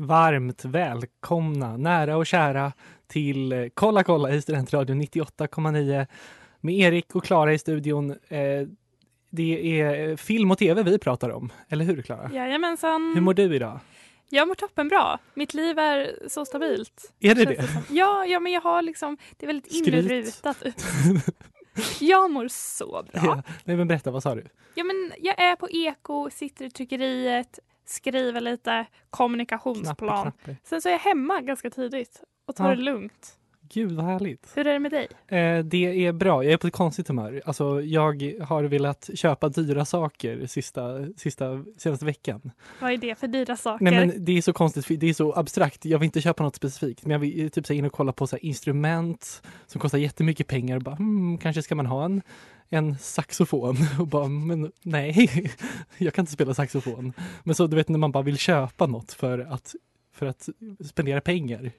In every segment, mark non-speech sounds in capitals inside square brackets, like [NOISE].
Varmt välkomna nära och kära till eh, Kolla kolla i Studentradion 98,9 med Erik och Klara i studion. Eh, Det är film och tv vi pratar om, eller hur Klara? Jajamensan. Hur mår du idag? Jag mår toppenbra. Mitt liv är så stabilt. Är det det? Ja, ja, men jag har liksom, det är väldigt inrutat. jag mår så bra. [LAUGHS] Ja. Nej men berätta, vad sa du? Ja, men jag är på Eko, sitter i tryckeriet, skriver lite kommunikationsplan. Knappar. Sen så är jag hemma ganska tidigt och tar Ja. det lugnt. Gud vad härligt. Hur är det med dig? Eh, det är bra. Jag är på ett konstigt humör. Alltså, jag har velat köpa dyra saker sista, sista, senaste veckan. Vad är det för dyra saker? Nej, men det är så konstigt, det är så abstrakt. Jag vill inte köpa något specifikt, men jag vill typ så in och kolla på så instrument som kostar jättemycket pengar. Och bara, hmm, kanske ska man ha en, en saxofon? [LAUGHS] Och bara, men nej, [LAUGHS] jag kan inte spela saxofon. Men så du vet när man bara vill köpa något för att, för att spendera pengar.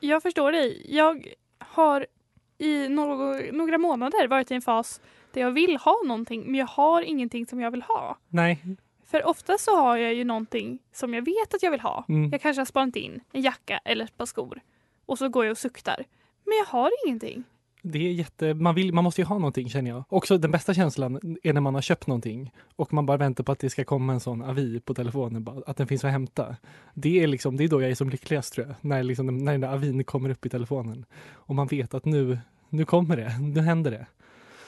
Jag förstår dig. Jag har i några, några månader varit i en fas där jag vill ha någonting men jag har ingenting som jag vill ha. Nej, För ofta så har jag ju någonting som jag vet att jag vill ha. Mm. Jag kanske har spanat in en jacka eller ett par skor. Och så går jag och suktar. Men jag har ingenting. Det är jätte, man, vill, man måste ju ha någonting känner jag. Också den bästa känslan är när man har köpt någonting och man bara väntar på att det ska komma en sån avi på telefonen, bara, att den finns att hämta. Det är, liksom, det är då jag är som lyckligast tror jag, när, liksom, när den där avin kommer upp i telefonen. Och man vet att nu, nu kommer det, nu händer det.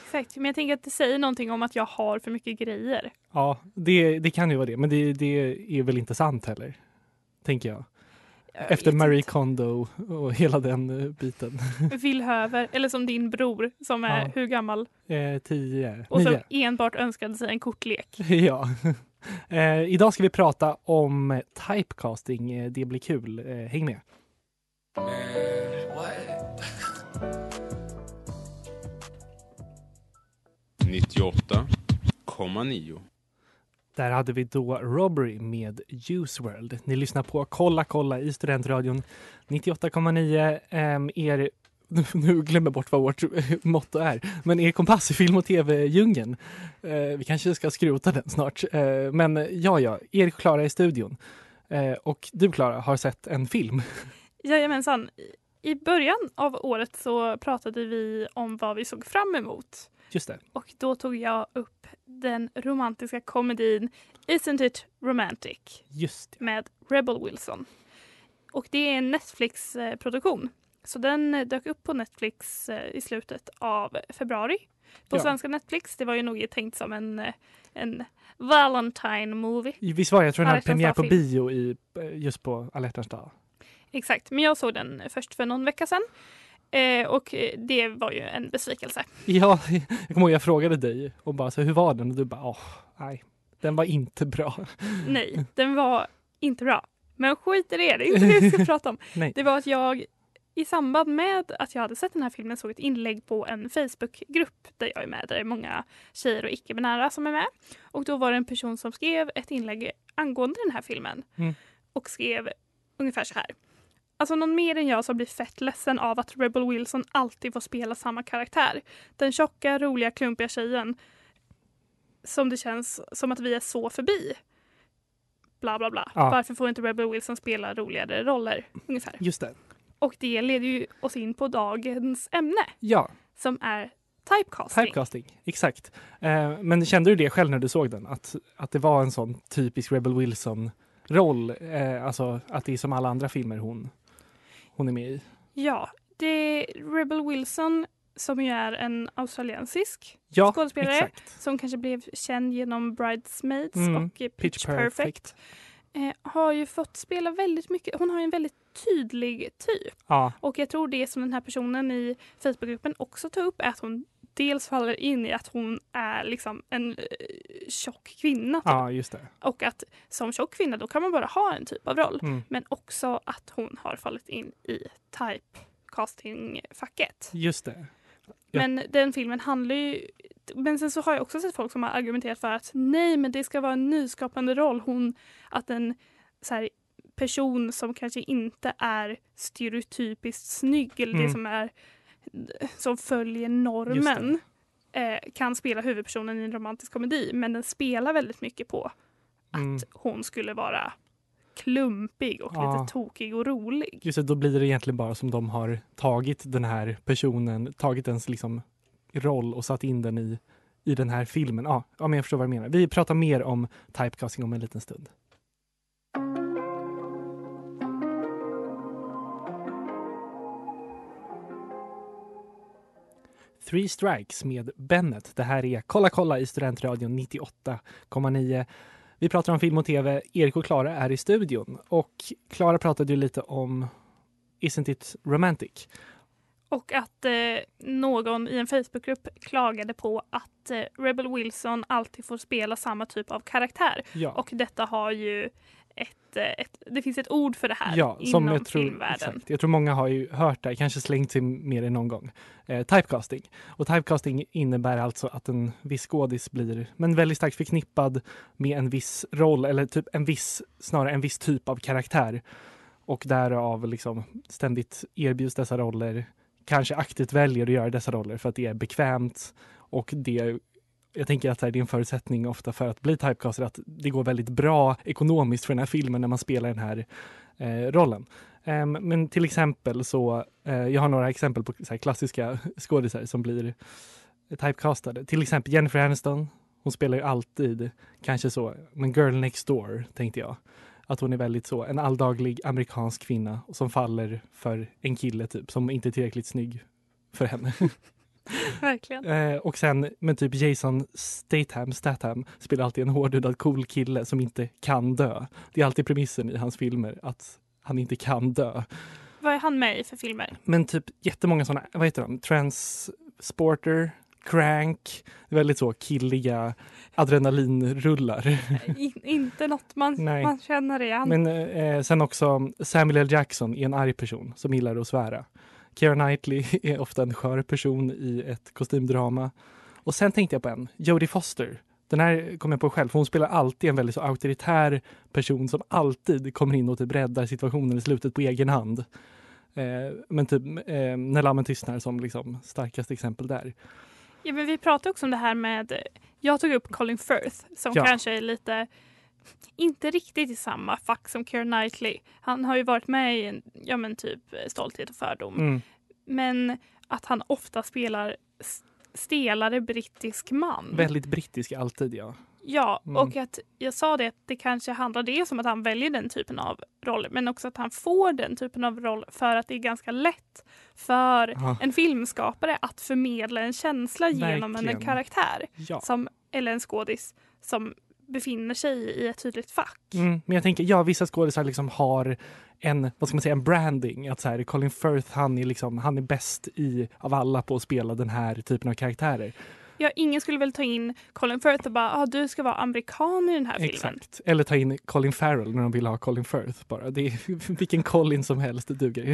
Exakt. Men jag tänker att det säger någonting om att jag har för mycket grejer. Ja, det, det kan ju vara det, men det, det är väl inte sant heller, tänker jag. Efter vet Marie. Kondo och hela den eh, biten. [LAUGHS] Villhöver. Eller som din bror som är Ja. hur gammal? Eh, tio, Och som nio. enbart önskade sig en kortlek. [LAUGHS] Ja. Eh, idag ska vi prata om typecasting. Eh, Det blir kul. Eh, häng med. [LAUGHS] Där hade vi då Robbery med Juice World. Ni lyssnar på Kolla kolla i Studentradion 98,9. Um, ehm, er, [LAUGHS] nu glömmer jag bort vad vårt [LAUGHS] motto är, men er kompass i film och tv-djungeln. Eh, vi kanske ska skrota den snart. Eh, men ja, ja, Erik och Klara i studion. Eh, och du Klara har sett en film. [LAUGHS] Jajamensan. I början av året så pratade vi om vad vi såg fram emot. Just det. Och då tog jag upp den romantiska komedin Isn't it romantic Just det. med Rebel Wilson. Och det är en Netflix-produktion. Så den eh, dök upp på Netflix eh, i slutet av februari. På Ja. svenska Netflix. Det var ju nog tänkt som en, eh, en Valentine movie. Visst var det? Jag tror den hade premiär på bio i, just på alla hjärtans dag. Exakt, men jag såg den först för någon vecka sedan. Eh, och eh, det var ju en besvikelse. Ja, [LAUGHS] jag kommer ihåg jag frågade dig och bara så, hur var den? Och du bara, åh, nej, den var inte bra. [LAUGHS] Nej, den var inte bra. Men skit i det, det är inte det vi ska [LAUGHS] prata om. Nej. Det var att jag i samband med att jag hade sett den här filmen såg ett inlägg på en Facebookgrupp där jag är med, där det är många tjejer och icke-binära som är med. Och då var det en person som skrev ett inlägg angående den här filmen Mm. och skrev ungefär så här. Alltså någon mer än jag som blir fett ledsen av att Rebel Wilson alltid får spela samma karaktär. Den tjocka, roliga, klumpiga tjejen som det känns som att vi är så förbi. Bla bla bla. Ja. Varför får inte Rebel Wilson spela roligare roller? Ungefär. Just det. Och det leder ju oss in på dagens ämne Ja, som är typecasting. typecasting. Exakt. Eh, men kände du det själv när du såg den? Att, att det var en sån typisk Rebel Wilson-roll? Eh, alltså att det är som alla andra filmer hon, hon är med i? Ja, det är Rebel Wilson som ju är en australiensisk Ja, skådespelare exakt. som kanske blev känd genom Bridesmaids Mm, och eh, Pitch, Pitch Perfect. Perfect. Eh, har ju fått spela väldigt mycket. Hon har ju en väldigt tydlig typ. Ja, Och jag tror det som den här personen i Facebookgruppen också tar upp är att hon dels faller in i att hon är liksom en eh, tjock kvinna. Typ. Ja, just det. Och att som tjock kvinna då kan man bara ha en typ av roll. Mm. Men också att hon har fallit in i typecasting-facket. Just det. Ja. Men den filmen handlar ju... Men sen så har jag också sett folk som har argumenterat för att nej, men det ska vara en nyskapande roll. Hon, att en så här, person som kanske inte är stereotypiskt snygg eller Mm. det som är som följer normen eh, kan spela huvudpersonen i en romantisk komedi. Men den spelar väldigt mycket på Mm. att hon skulle vara klumpig och Ja. lite tokig och rolig. Just det, då blir det egentligen bara som de har tagit den här personen, tagit ens liksom roll och satt in den i, i den här filmen. Ja, ja, men jag förstår vad du menar. Vi pratar mer om typecasting om en liten stund. Three Strikes med Bennet. Det här är Kolla kolla i Studentradion 98,9. Vi pratar om film och tv. Erik och Klara är i studion och Klara pratade ju lite om Isn't it romantic? Och att eh, någon i en Facebookgrupp klagade på att eh, Rebel Wilson alltid får spela samma typ av karaktär. Ja, Och detta har ju ett, eh, ett det finns ett ord för det här ja inom som jag tror, filmvärlden. exakt. jag tror många har ju hört det, kanske slängt sig mer än någon gång. Eh, typecasting. Och typecasting innebär alltså att en viss skådis blir men väldigt starkt förknippad med en viss roll eller typ en viss, snarare en viss typ av karaktär. Och därav liksom ständigt erbjuds dessa roller, kanske aktivt väljer att göra dessa roller för att det är bekvämt och det jag tänker att här, det är en förutsättning ofta för att bli typecastad att det går väldigt bra ekonomiskt för den här filmen när man spelar den här eh, rollen. Um, men till exempel så, uh, jag har några exempel på så här, klassiska [LAUGHS] skådisar som blir typecastade. Till exempel Jennifer Aniston. Hon spelar ju alltid kanske så, men girl next door tänkte jag. Att hon är väldigt så, en alldaglig amerikansk kvinna som faller för en kille typ som inte är tillräckligt snygg för henne. [LAUGHS] [LAUGHS] Verkligen. Eh, och sen, men typ Jason Statham, Statham spelar alltid en hårdhudad cool kille som inte kan dö. Det är alltid premissen i hans filmer, att han inte kan dö. Vad är han med i för filmer? Men typ jättemånga sådana, vad heter de? Transporter, Crank, väldigt så killiga adrenalinrullar. [LAUGHS] In, inte något man, Nej. man känner igen. Men eh, sen också Samuel L. Jackson är en arg person som gillar att svära. Keira Knightley [LAUGHS] är ofta en skör person i ett kostymdrama. Och sen tänkte jag på en, Jodie Foster. Den här kom jag på själv, för hon spelar alltid en väldigt så auktoritär person som alltid kommer in och typ räddar situationen i slutet på egen hand. Eh, men typ eh, När lammen tystnar som liksom starkaste exempel där. Ja, men vi pratade också om det här med, jag tog upp Colin Firth som Ja. kanske är lite, inte riktigt i samma fack som Keira Knightley. Han har ju varit med i en, ja men typ Stolthet och fördom. Mm. Men att han ofta spelar stelare brittisk man. Väldigt brittisk alltid ja. Ja, Mm. och att jag sa det att det kanske handlar dels om att han väljer den typen av roll men också att han får den typen av roll för att det är ganska lätt för Ja. en filmskapare att förmedla en känsla genom en, Verkligen. karaktär ja. som, eller en skådis som befinner sig i ett tydligt fack. Mm, men jag tänker, ja vissa skådisar liksom har en, vad ska man säga, en branding. Att så här, Colin Firth, han är, liksom, han är bäst i, av alla på att spela den här typen av karaktärer. Ja, ingen skulle väl ta in Colin Firth och bara ah, du ska vara amerikan i den här filmen. Exakt. Eller ta in Colin Farrell när de vill ha Colin Firth bara. Det är, [LAUGHS] vilken Colin som helst, det duger ju.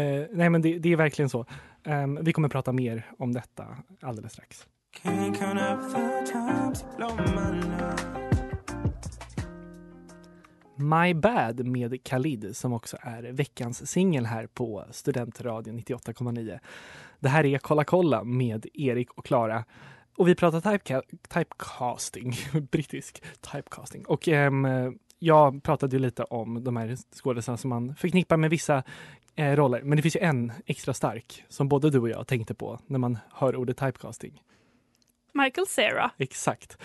Eh, nej men det, det är verkligen så. Ehm, vi kommer prata mer om detta alldeles strax. Can't count up the times you blow my love. My Bad med Khalid som också är veckans singel här på Studentradion 98,9. Det här är Kolla kolla med Erik och Klara. Och vi pratar typeca- typecasting, [LAUGHS] brittisk typecasting. Och ehm, jag pratade ju lite om de här skådespelarna som man förknippar med vissa eh, roller. Men det finns ju en extra stark som både du och jag tänkte på när man hör ordet typecasting. Michael Cera. Exakt.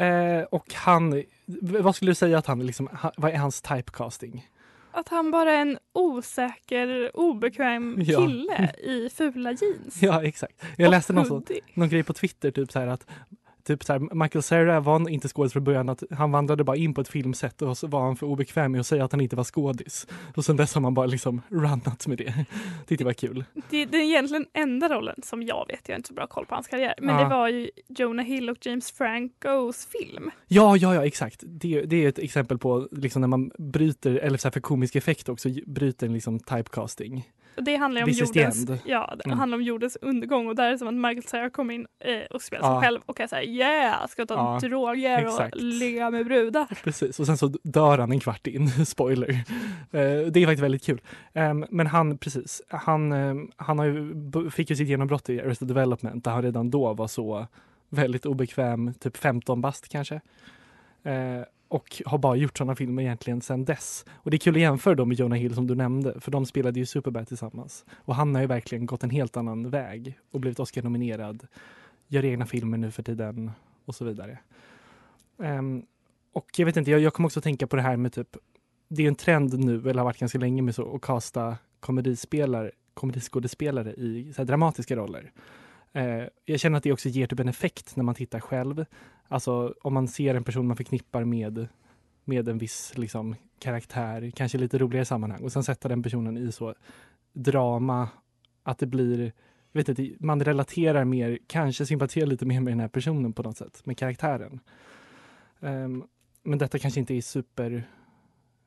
Eh, och han, vad skulle du säga att han liksom, vad är hans typecasting? Att han bara är en osäker, obekväm [LAUGHS] Ja. kille i fula jeans. [LAUGHS] Ja, exakt. Jag läste någon, sån, någon grej på Twitter, typ så här att Typ så här, Michael Cera var inte skådis från början, att han vandrade bara in på ett filmset och så var han för obekväm med att säga att han inte var skådis. Och sen dess har man bara liksom runnat med det. [LAUGHS] Tyckte det var kul. Det, det är egentligen enda rollen som jag vet, jag har inte så bra koll på hans karriär, men Ja. det var ju Jonah Hill och James Francos film. Ja, ja, ja, exakt. Det, det är ett exempel på liksom när man bryter, eller så här för komisk effekt också, bryter en liksom typecasting. Det handlar om jordens, end. ja, det Mm. handlar om jordens undergång och där är det som att Michael Cera kommer in eh, och spelar sig Ja. själv och är såhär yeah, ska ta Ja, droger exakt. och ligga med brudar. [LAUGHS] Precis, och sen så dör han en kvart in. [LAUGHS] Spoiler. Eh, Det är faktiskt väldigt kul. Ehm, Men han, precis, han, ehm, han har ju, fick ju sitt genombrott i Arrested Development där han redan då var så väldigt obekväm, typ 15 bast kanske. Och har bara gjort sådana filmer egentligen sedan dess. Och det är kul att jämföra dem med Jonah Hill som du nämnde, för de spelade ju Superbad tillsammans. Och han har ju verkligen gått en helt annan väg och blivit Oscar-nominerad, gör egna filmer nu för tiden och så vidare. Um, och jag vet inte, jag, jag kommer också tänka på det här med typ, det är en trend nu, eller har varit ganska länge med så, att kasta komedispelare, komediskådespelare i så här, dramatiska roller. Uh, jag känner att det också ger typ en effekt när man tittar själv. Alltså om man ser en person man förknippar med, med en viss liksom, karaktär, kanske lite roligare sammanhang och sen sätta den personen i så drama att det blir vet inte, man relaterar mer, kanske sympatiserar lite mer med den här personen på något sätt, med karaktären. Um, men detta kanske inte är super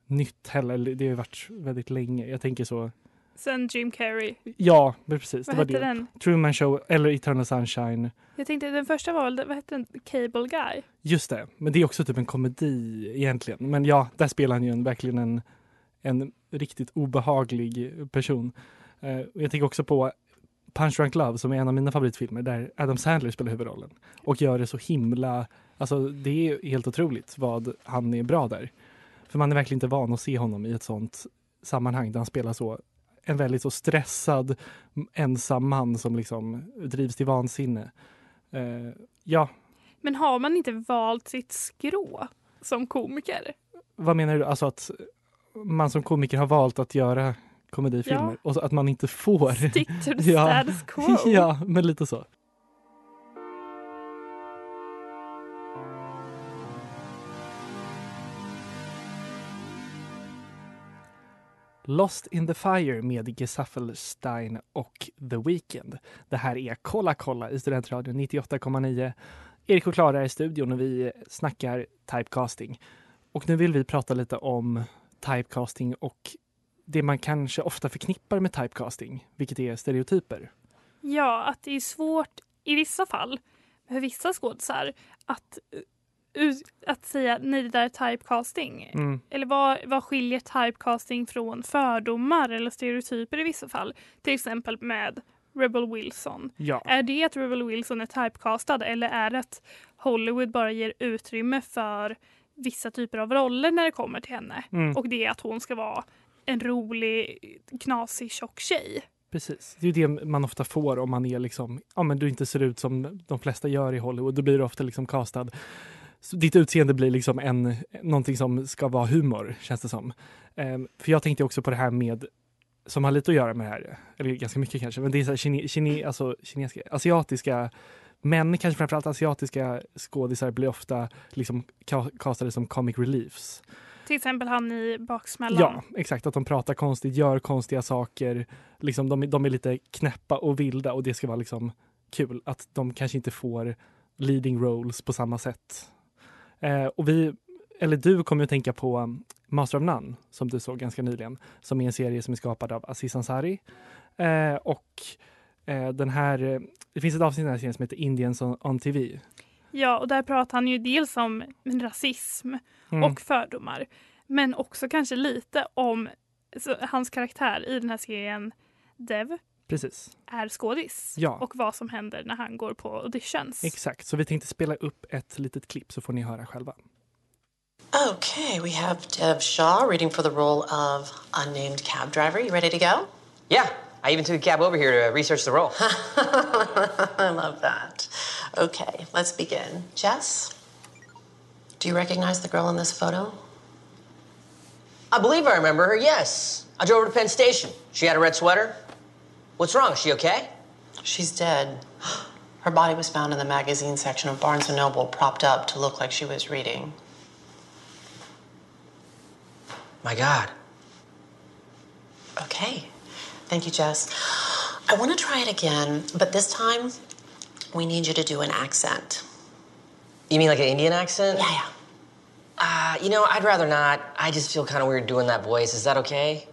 nytt heller, det har ju varit väldigt länge. Jag tänker så, Sen Jim Carrey. ja precis, Vad det var hette det. den? Truman Show eller Eternal Sunshine. Jag tänkte den första var väl, vad hette den? Cable Guy? Just det, men det är också typ en komedi egentligen. Men ja, där spelar han ju en, verkligen en, en riktigt obehaglig person. Och jag tänker också på Punch Drunk Love som är en av mina favoritfilmer där Adam Sandler spelar huvudrollen och gör det så himla, alltså det är helt otroligt vad han är bra där. För man är verkligen inte van att se honom i ett sånt sammanhang där han spelar så en väldigt så stressad ensam man som liksom drivs till vansinne. Eh, ja, Men har man inte valt sitt skrå som komiker? Vad menar du? Alltså att man som komiker har valt att göra komedifilmer Ja. och att man inte får? Stick to the Ja. status quo. ja, men lite så. Lost in the Fire med Gesaffelstein och The Weeknd. Det här är Kolla kolla i Studentradion 98,9. Erik och Klara är i studion och vi snackar typecasting. Och nu vill vi prata lite om typecasting och det man kanske ofta förknippar med typecasting, vilket är stereotyper. Ja, att det är svårt i vissa fall för vissa skådisar att, att säga nej det där är typecasting. Mm. Eller vad, vad skiljer typecasting från fördomar eller stereotyper i vissa fall? Till exempel med Rebel Wilson. Ja. Är det att Rebel Wilson är typecastad eller är det att Hollywood bara ger utrymme för vissa typer av roller när det kommer till henne? Mm. Och det är att hon ska vara en rolig, knasig, tjock tjej. Precis. Det är det man ofta får om man är liksom, ja men du inte ser ut som de flesta gör i Hollywood. Då blir du ofta liksom castad. Ditt utseende blir liksom en, någonting som ska vara humor, känns det som. Ehm, för jag tänkte också på det här med, som har lite att göra med det här, eller ganska mycket kanske, men det är så här kine, kine, alltså, kinesiska, asiatiska män, kanske framförallt asiatiska skådisar blir ofta liksom castade som comic reliefs. Till exempel han i Baksmällan. Ja, exakt. Att de pratar konstigt, gör konstiga saker. Liksom, de, de är lite knäppa och vilda och det ska vara liksom kul. Att de kanske inte får leading roles på samma sätt. Eh, och vi, eller du kommer att tänka på um, Master of None som du såg ganska nyligen. Som är en serie som är skapad av Aziz Ansari. Eh, och eh, den här, det finns ett avsnitt i den här serien som heter Indians on, on TV. Ja, och där pratar han ju dels om rasism Mm. och fördomar. Men också kanske lite om så, hans karaktär i den här serien Dev Precis, är skådis. Ja. Och vad som händer när han går på auditions. exakt. Så vi tänkte spela upp ett litet klipp så får ni höra själva. Okay, we have Deb Shaw reading for the role of unnamed cab driver. You ready to go? Yeah, I even took a cab over here to research the role. [LAUGHS] I love that. Okay, let's begin. Jess, do you recognize the girl in this photo? I believe I remember her, yes. I drove her to Penn Station. She had a red sweater. What's wrong? Is she okay? She's dead. Her body was found in the magazine section of Barnes & Noble, propped up to look like she was reading. My God. Okay. Thank you, Jess. I want to try it again, but this time we need you to do an accent. You mean like an Indian accent? Yeah, yeah. Uh, you know, I'd rather not. I just feel kind of weird doing that voice. Is that okay?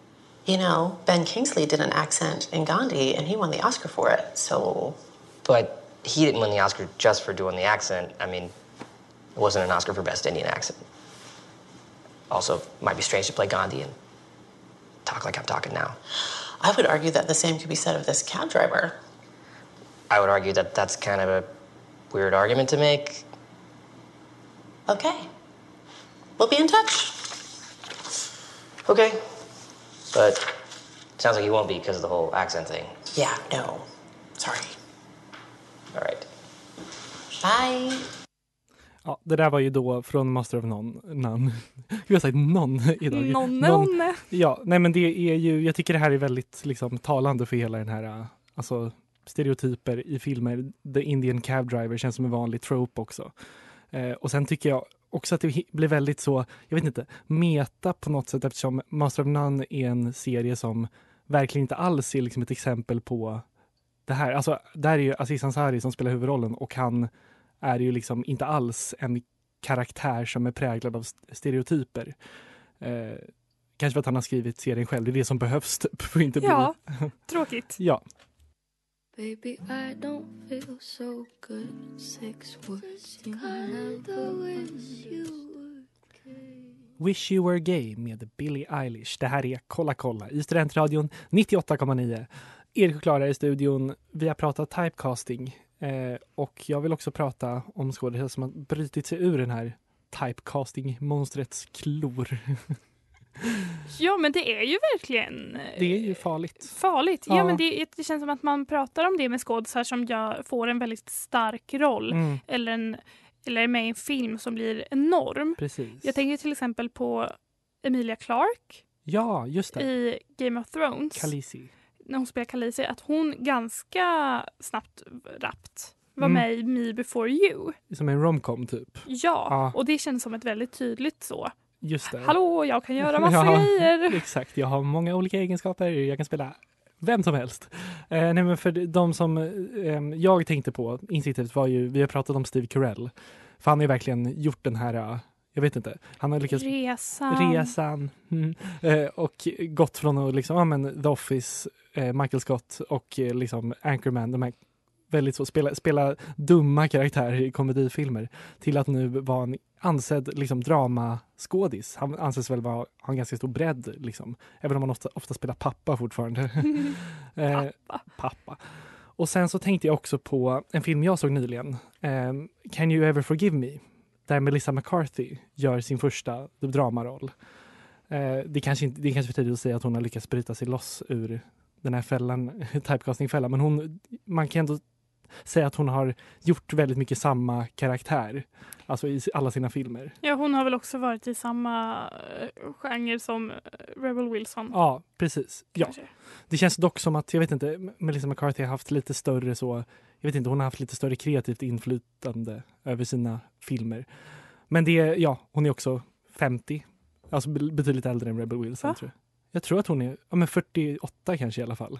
You know, Ben Kingsley did an accent in Gandhi and he won the Oscar for it. So, But he didn't win the Oscar just for doing the accent. I mean, it wasn't an Oscar for Best Indian Accent. Also, it might be strange to play Gandhi and talk like I'm talking now. I would argue that the same could be said of this cab driver. I would argue that that's kind of a weird argument to make. Okay. We'll be in touch. Okay. But sounds like you won't be because of the whole accent thing. Yeah, no. Sorry. All right. Bye. Ja, det där var ju då från Master of None. None. [LAUGHS] Jag har sagt någon idag. Nonne, nonne. Ja, nej men det är ju, jag tycker det här är väldigt liksom, talande för hela den här, alltså stereotyper i filmer. The Indian cab driver känns som en vanlig trope också. Eh, och sen tycker jag också att det blir väldigt så, jag vet inte, meta på något sätt eftersom Master of None är en serie som verkligen inte alls är liksom ett exempel på det här. Alltså, där är ju Aziz Ansari som spelar huvudrollen och han är ju liksom inte alls en karaktär som är präglad av st- stereotyper. Eh, kanske för att han har skrivit serien själv. Det är det som behövs typ, för inte bli... [LAUGHS] Ja, tråkigt. Ja. Baby, I don't feel so good. Six words you never wish you Wish You Were Gay med Billie Eilish. Det här är Kolla kolla i Studentradion 98,9. Erik och Klara i studion. Vi har pratat typecasting eh, och jag vill också prata om skådespelare som har brutit sig ur den här typecasting-monstrets klor. [LAUGHS] Ja, men det är ju verkligen eh, Det är ju farligt. farligt. Ja, Ja. men det, det känns som att man pratar om det med skådisar som jag får en väldigt stark roll Mm, eller, en, eller är med i en film som blir enorm. precis. Jag tänker till exempel på Emilia Clarke Ja, just det. i Game of Thrones. Khaleesi. när hon spelar Khaleesi, att hon ganska snabbt, rappt var Mm. med i Me before you. Som en romcom typ. Ja, Ja. och det känns som ett väldigt tydligt så. Just det. Hallå, jag kan göra [LAUGHS] massa Ja, grejer. Exakt, jag har många olika egenskaper. Jag kan spela vem som helst. Eh, nej, men för de som eh, jag tänkte på instinktivt var ju, vi har pratat om Steve Carell. För han har ju verkligen gjort den här, eh, jag vet inte, han har lyckats Resan. resan mm, eh, och gått från att liksom, ja men The Office, eh, Michael Scott och eh, liksom Anchorman, de här väldigt så, spela, spela dumma karaktärer i komedifilmer till att nu vara en ansedd liksom, dramaskådis. Han anses väl vara, ha en ganska stor bredd, liksom. även om han ofta, ofta spelar pappa fortfarande. [LAUGHS] eh, Pappa. pappa. Och sen så tänkte jag också på en film jag såg nyligen, eh, Can you ever forgive me? Där Melissa McCarthy gör sin första dramaroll. Eh, det, kanske inte, det är kanske för tidigt att säga att hon har lyckats bryta sig loss ur den här fällan, [LAUGHS] typecastingfällan, men hon, man kan ändå säga att hon har gjort väldigt mycket samma karaktär, alltså i alla sina filmer. Ja, hon har väl också varit i samma eh, genre som eh, Rebel Wilson. Ja, precis. Ja. kanske. Det känns dock som att, jag vet inte, Melissa McCarthy har haft lite större så, jag vet inte, hon har haft lite större kreativt inflytande över sina filmer. Men det, ja, hon är också 50, alltså be- betydligt äldre än Rebel Wilson Va? tror jag. Jag tror att hon är, ja men 48 kanske i alla fall.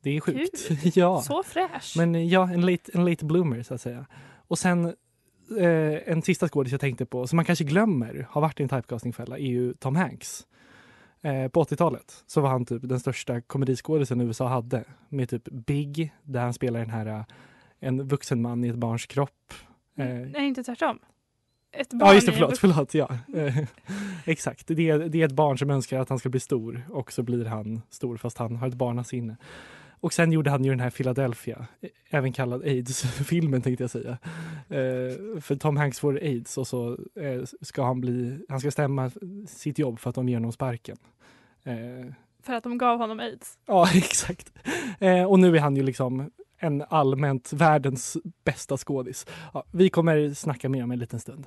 Det är sjukt. [LAUGHS] Ja. Så fräsch. Men eh, ja, en late, en late bloomer så att säga. Och sen eh, en sista skådis jag tänkte på, som man kanske glömmer har varit i en typecastingfälla, är ju Tom Hanks. Eh, på 80-talet så var han typ den största komediskådisen USA hade. Med typ Big, där han spelar den här eh, en vuxen man i ett barns kropp. Eh, Nej, inte tvärtom. Ett barn Ja just det, förlåt, förlåt ja. Eh, [LAUGHS] Exakt, det är, det är ett barn som önskar att han ska bli stor och så blir han stor fast han har ett barnasinne. Och sen gjorde han ju den här Philadelphia, även kallad aids-filmen tänkte jag säga. Eh, för Tom Hanks får aids och så eh, ska han bli, han ska stämma sitt jobb för att de ger honom sparken. Eh, För att de gav honom aids. ja [LAUGHS] exakt. Eh, och nu är han ju liksom en allmänt världens bästa skådis. Ja, vi kommer snacka mer om en liten stund.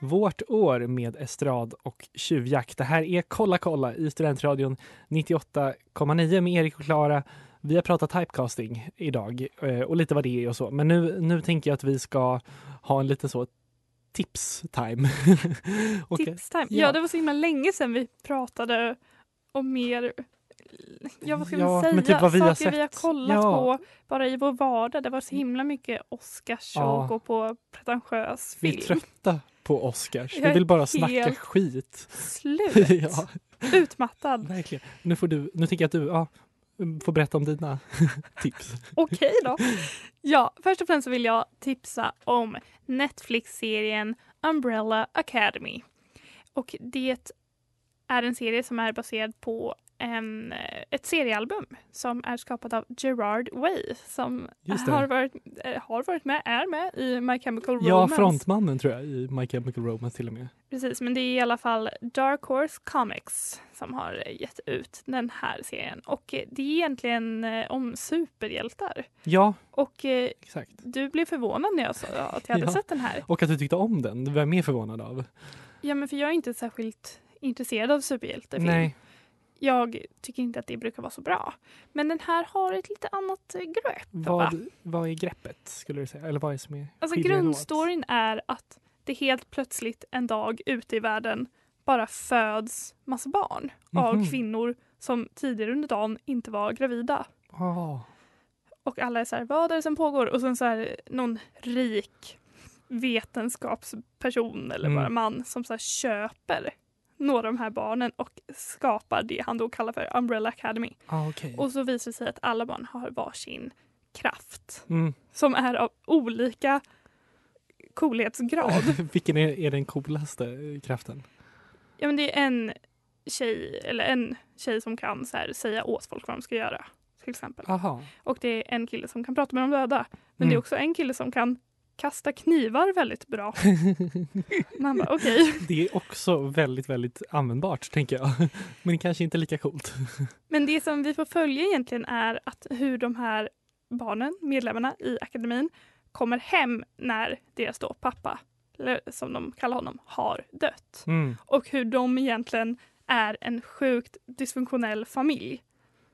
Vårt år med estrad och tjuvjakt. Det här är Kolla kolla i Studentradion 98,9 med Erik och Klara. Vi har pratat typecasting idag eh, och lite vad det är och så. Men nu, nu tänker jag att vi ska ha en lite så tips-time. [LAUGHS] Tipstime. ja. Ja. det var så himla länge sedan vi pratade om mer Ja, vad ska Ja, man säga? typ vad vi har Saker vi har kollat Ja. på bara i vår vardag. Det var så himla mycket Oscars Ja. och gå på pretentiös Vi är film. trötta på Oscars. Jag Vi vill bara snacka skit. Slut! [LAUGHS] ja, Utmattad. verkligen. Nu, får du, nu tänker jag att du ja, får berätta om dina [LAUGHS] tips. Okej då. Ja, först och främst vill jag tipsa om Netflix-serien Umbrella Academy. Och det är en serie som är baserad på en, eh, ett seriealbum som är skapat av Gerard Way som har varit, eh, har varit med, är med i My Chemical Ja, Romance. frontmannen tror jag i My Chemical Romance till och med. Precis, men det är i alla fall Dark Horse Comics som har eh, gett ut den här serien. Och det är egentligen om superhjältar. Ja, Och exakt. du blev förvånad när jag sa att jag hade [LAUGHS] Ja. sett den här. Och att du tyckte om den, det var jag mer förvånad av. Ja, men för jag är inte särskilt intresserad av superhjältefilm. Nej, Jag tycker inte att det brukar vara så bra. Men den här har ett lite annat eh, grepp. va? vad, vad är greppet skulle du säga? Eller vad är som är Alltså grundstoryn är att det helt plötsligt en dag ute i världen bara föds massa barn av Mhm. kvinnor som tidigare under dagen inte var gravida. Ah, Och alla är så här, vad är det som pågår? Och sen så är det någon rik vetenskapsperson eller Mm. bara man som så här köper några av de här barnen och skapar det han då kallar för Umbrella Academy. ah okej. Och så visar det sig att alla barn har varsin kraft Mm. som är av olika coolhetsgrad. [LAUGHS] Vilken är, är den coolaste eh, kraften? ja, men det är en tjej, eller en tjej som kan så här, säga åt folk vad de ska göra. Till exempel. Aha. Och det är en kille som kan prata med de döda. Men det är Mm. också en kille som kan kasta knivar väldigt bra. [LAUGHS] Man bara okej. Det är också väldigt, väldigt användbart tänker jag. [LAUGHS] Men kanske inte lika coolt. Men det som vi får följa egentligen är att hur de här barnen, medlemmarna i akademin, kommer hem när deras då pappa, eller som de kallar honom, har dött. Mm. Och hur de egentligen är en sjukt dysfunktionell familj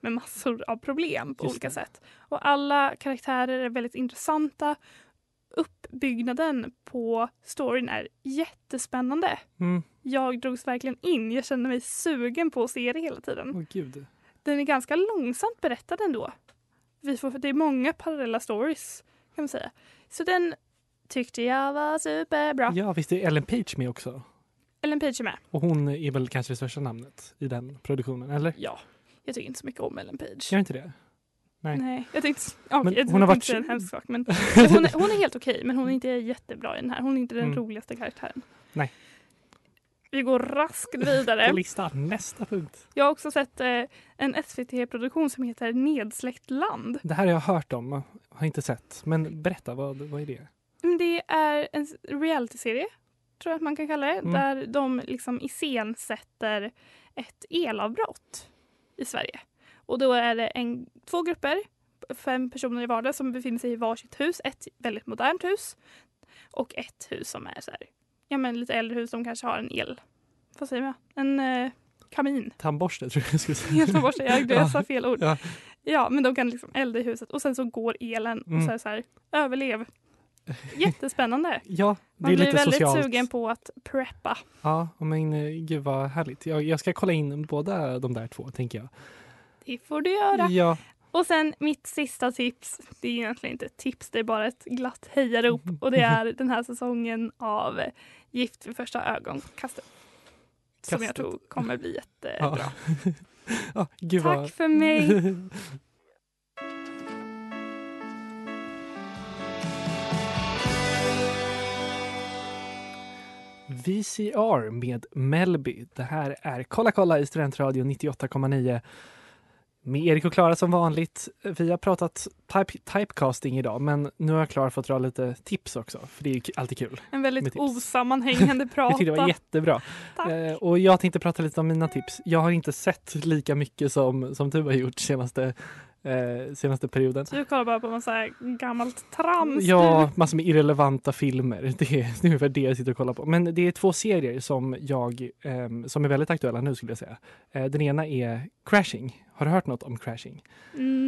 med massor av problem på Just olika det. sätt. Och alla karaktärer är väldigt intressanta. Uppbyggnaden på storyn är jättespännande. Mm. Jag drogs verkligen in. Jag kände mig sugen på att se det hela tiden. Åh gud. Den är ganska långsamt berättad ändå. Vi får, det är många parallella stories kan man säga. Så den tyckte jag var superbra. Ja, visst är Ellen Page med också? Ellen Page är med. Och hon är väl kanske det största namnet i den produktionen, eller? Ja, jag tycker inte så mycket om Ellen Page. Gör inte det? Nej. Nej, jag tänkte, ja, Men jag hon har varit- en hemsk sak. Men [LAUGHS] hon, är, hon är helt okej, men hon är inte jättebra i den här. Hon är inte den Mm. roligaste karaktären. Nej. Vi går raskt På vidare. listan, nästa punkt. Jag har också sett eh, en SVT-produktion som heter Nedsläckt land. Det här har jag hört om, har inte sett. Men berätta, vad, vad är det? Mm, Det är en realityserie, tror jag att man kan kalla det, Mm. där de liksom iscensätter ett elavbrott i Sverige. Och då är det en, två grupper, fem personer i vardag som befinner sig i varsitt hus. Ett väldigt modernt hus och ett hus som är så här, ja men lite äldre hus som kanske har en el, vad säger man, en eh, kamin. Tandborste tror jag jag skulle säga. [LAUGHS] Eltandborste, jag, jag sa fel ord. Ja. Ja, men de kan liksom elda i huset och sen så går elen och Mm. så så här, överlev. [LAUGHS] Jättespännande. Ja, det Man blir väldigt socialt. sugen på att preppa. Ja, men gud vad härligt. Jag, jag ska kolla in båda de där två, tänker jag. Det får du göra. Ja, Och sen mitt sista tips. Det är egentligen inte ett tips, det är bara ett glatt hejarop. Och det [LAUGHS] är den här säsongen av Gift vid första ögonkastet. Som jag tror kommer bli jättebra. ja. [LAUGHS] ja Tack för mig. [LAUGHS] VCR med Melby. Det här är Kolla kolla i Studentradion 98,9 med Erik och Klara som vanligt. Vi har pratat type, typecasting idag, men nu har Klara fått dra lite tips också, för det är alltid kul. En väldigt osammanhängande [LAUGHS] Jag prata. tyckte det var jättebra. Eh, och jag tänkte prata lite om mina tips. Jag har inte sett lika mycket som, som du har gjort senaste eh, senaste perioden. Så du kollar bara på massa gammalt trams? Ja, massor med irrelevanta filmer. [LAUGHS] Det är, det är ungefär det jag sitter och kollar på. Men det är två serier som jag ehm, som är väldigt aktuella nu skulle jag säga. Eh, den ena är Crashing. Har du hört något om Crashing?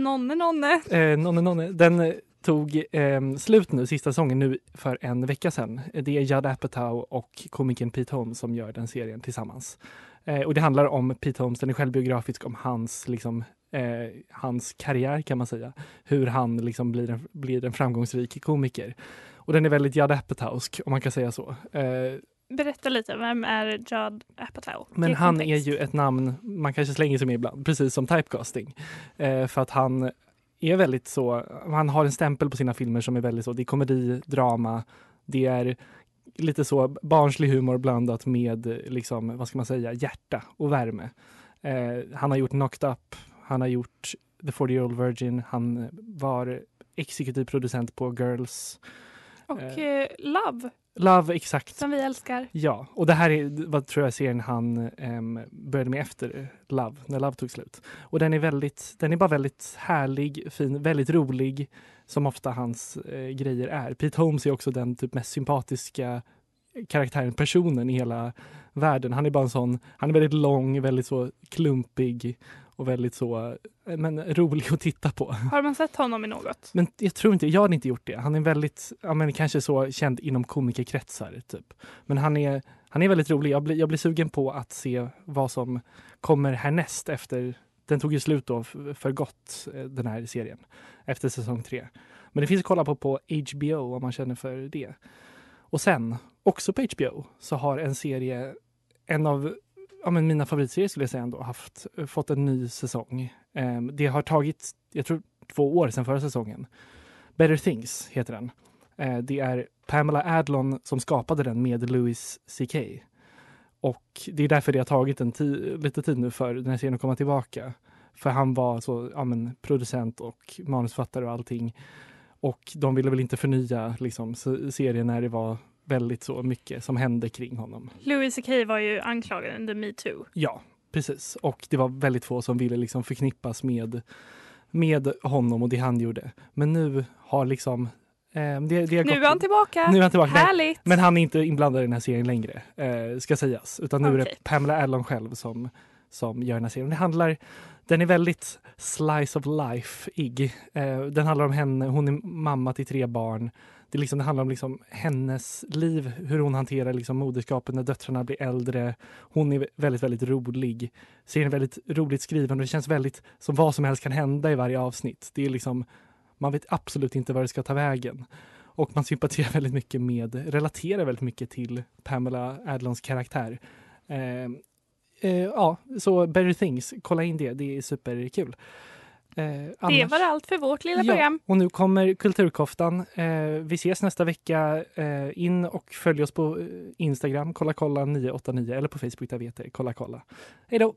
Nonne, nonne. Eh, nonne, nonne. Den eh, tog eh, slut nu, sista säsongen nu för en vecka sedan. Det är Judd Apatow och komikern Pete Holmes som gör den serien tillsammans. Eh, och det handlar om Pete Holmes, den är självbiografisk om hans, liksom, eh, hans karriär kan man säga. Hur han liksom blir, en, blir en framgångsrik komiker. Och den är väldigt Judd Apatowsk om man kan säga så. Eh, Berätta lite, vem är Judd Apatow? men han kontext. är ju ett namn man kanske slänger sig med ibland, precis som typecasting. Eh, för att han är väldigt så, han har en stämpel på sina filmer som är väldigt så, det är komedi, drama, det är lite så barnslig humor blandat med liksom, vad ska man säga, hjärta och värme. Eh, han har gjort Knocked Up, han har gjort The 40 Year Old Virgin, han var exekutiv producent på Girls. Och eh, Love, Love, exakt. som vi älskar. Ja, och det här är vad tror jag serien han em, började med efter Love, när Love tog slut. Och den är väldigt, den är bara väldigt härlig, fin, väldigt rolig som ofta hans eh, grejer är. Pete Holmes är också den typ mest sympatiska karaktären, personen i hela världen. Han är bara en sån, han är väldigt lång, väldigt så klumpig och väldigt så, men rolig att titta på. Har man sett honom i något? Men jag tror inte, jag hade inte gjort det. Han är väldigt, ja men kanske så känd inom komikerkretsar typ. Men han är, han är väldigt rolig. Jag blir, jag blir sugen på att se vad som kommer härnäst efter, den tog ju slut då för gott eh, den här serien efter säsong tre. Men det finns att kolla på på HBO om man känner för det. Och sen, också på HBO, så har en serie, en av ja, men mina favoritserier skulle jag säga ändå, haft, eh, fått en ny säsong. Eh, det har tagit, jag tror två år sedan förra säsongen. Better Things heter den. Eh, det är Pamela Adlon som skapade den med Louis CK. Och det är därför det har tagit en lite tid nu för den här serien att komma tillbaka. För han var så, ja, men, producent och manusfattare och allting. Och de ville väl inte förnya liksom, serien när det var väldigt så mycket som hände kring honom. Louis CK var ju anklagad under metoo. Ja, precis. Och det var väldigt få som ville liksom förknippas med, med honom och det han gjorde. Men nu har liksom... Eh, det, det Nu är han tillbaka. Nu är han tillbaka. Härligt. Men han är inte inblandad i den här serien längre, eh, ska sägas. Utan nu är Okej. det Pamela Adlon själv som, som gör den här serien. Det handlar, den är väldigt slice of life-ig. Eh, den handlar om henne, hon är mamma till tre barn. Det, liksom, det handlar om liksom hennes liv, hur hon hanterar liksom moderskapet när döttrarna blir äldre. Hon är väldigt, väldigt rolig. Serien är väldigt roligt skriven och det känns väldigt som vad som helst kan hända i varje avsnitt. Det är liksom, man vet absolut inte var det ska ta vägen. Och man sympatiserar [LAUGHS] väldigt mycket med, relaterar väldigt mycket till Pamela Adlons karaktär. Eh, eh, ja, så Better Things, kolla in det, det är superkul. Eh, det annars- var allt för vårt lilla Ja, program. och nu kommer Kulturkoftan. Eh, vi ses nästa vecka. Eh, in och följ oss på eh, Instagram, kolla kolla 989 eller på Facebook där vi heter kolla kolla. Hej då!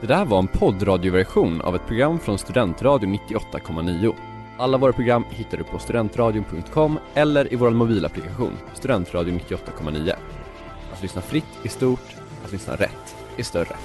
Det där var en poddradioversion av ett program från Studentradion 98,9. Alla våra program hittar du på studentradion.com eller i vår mobilapplikation Studentradion 98,9. Att lyssna fritt är stort, att lyssna rätt är större.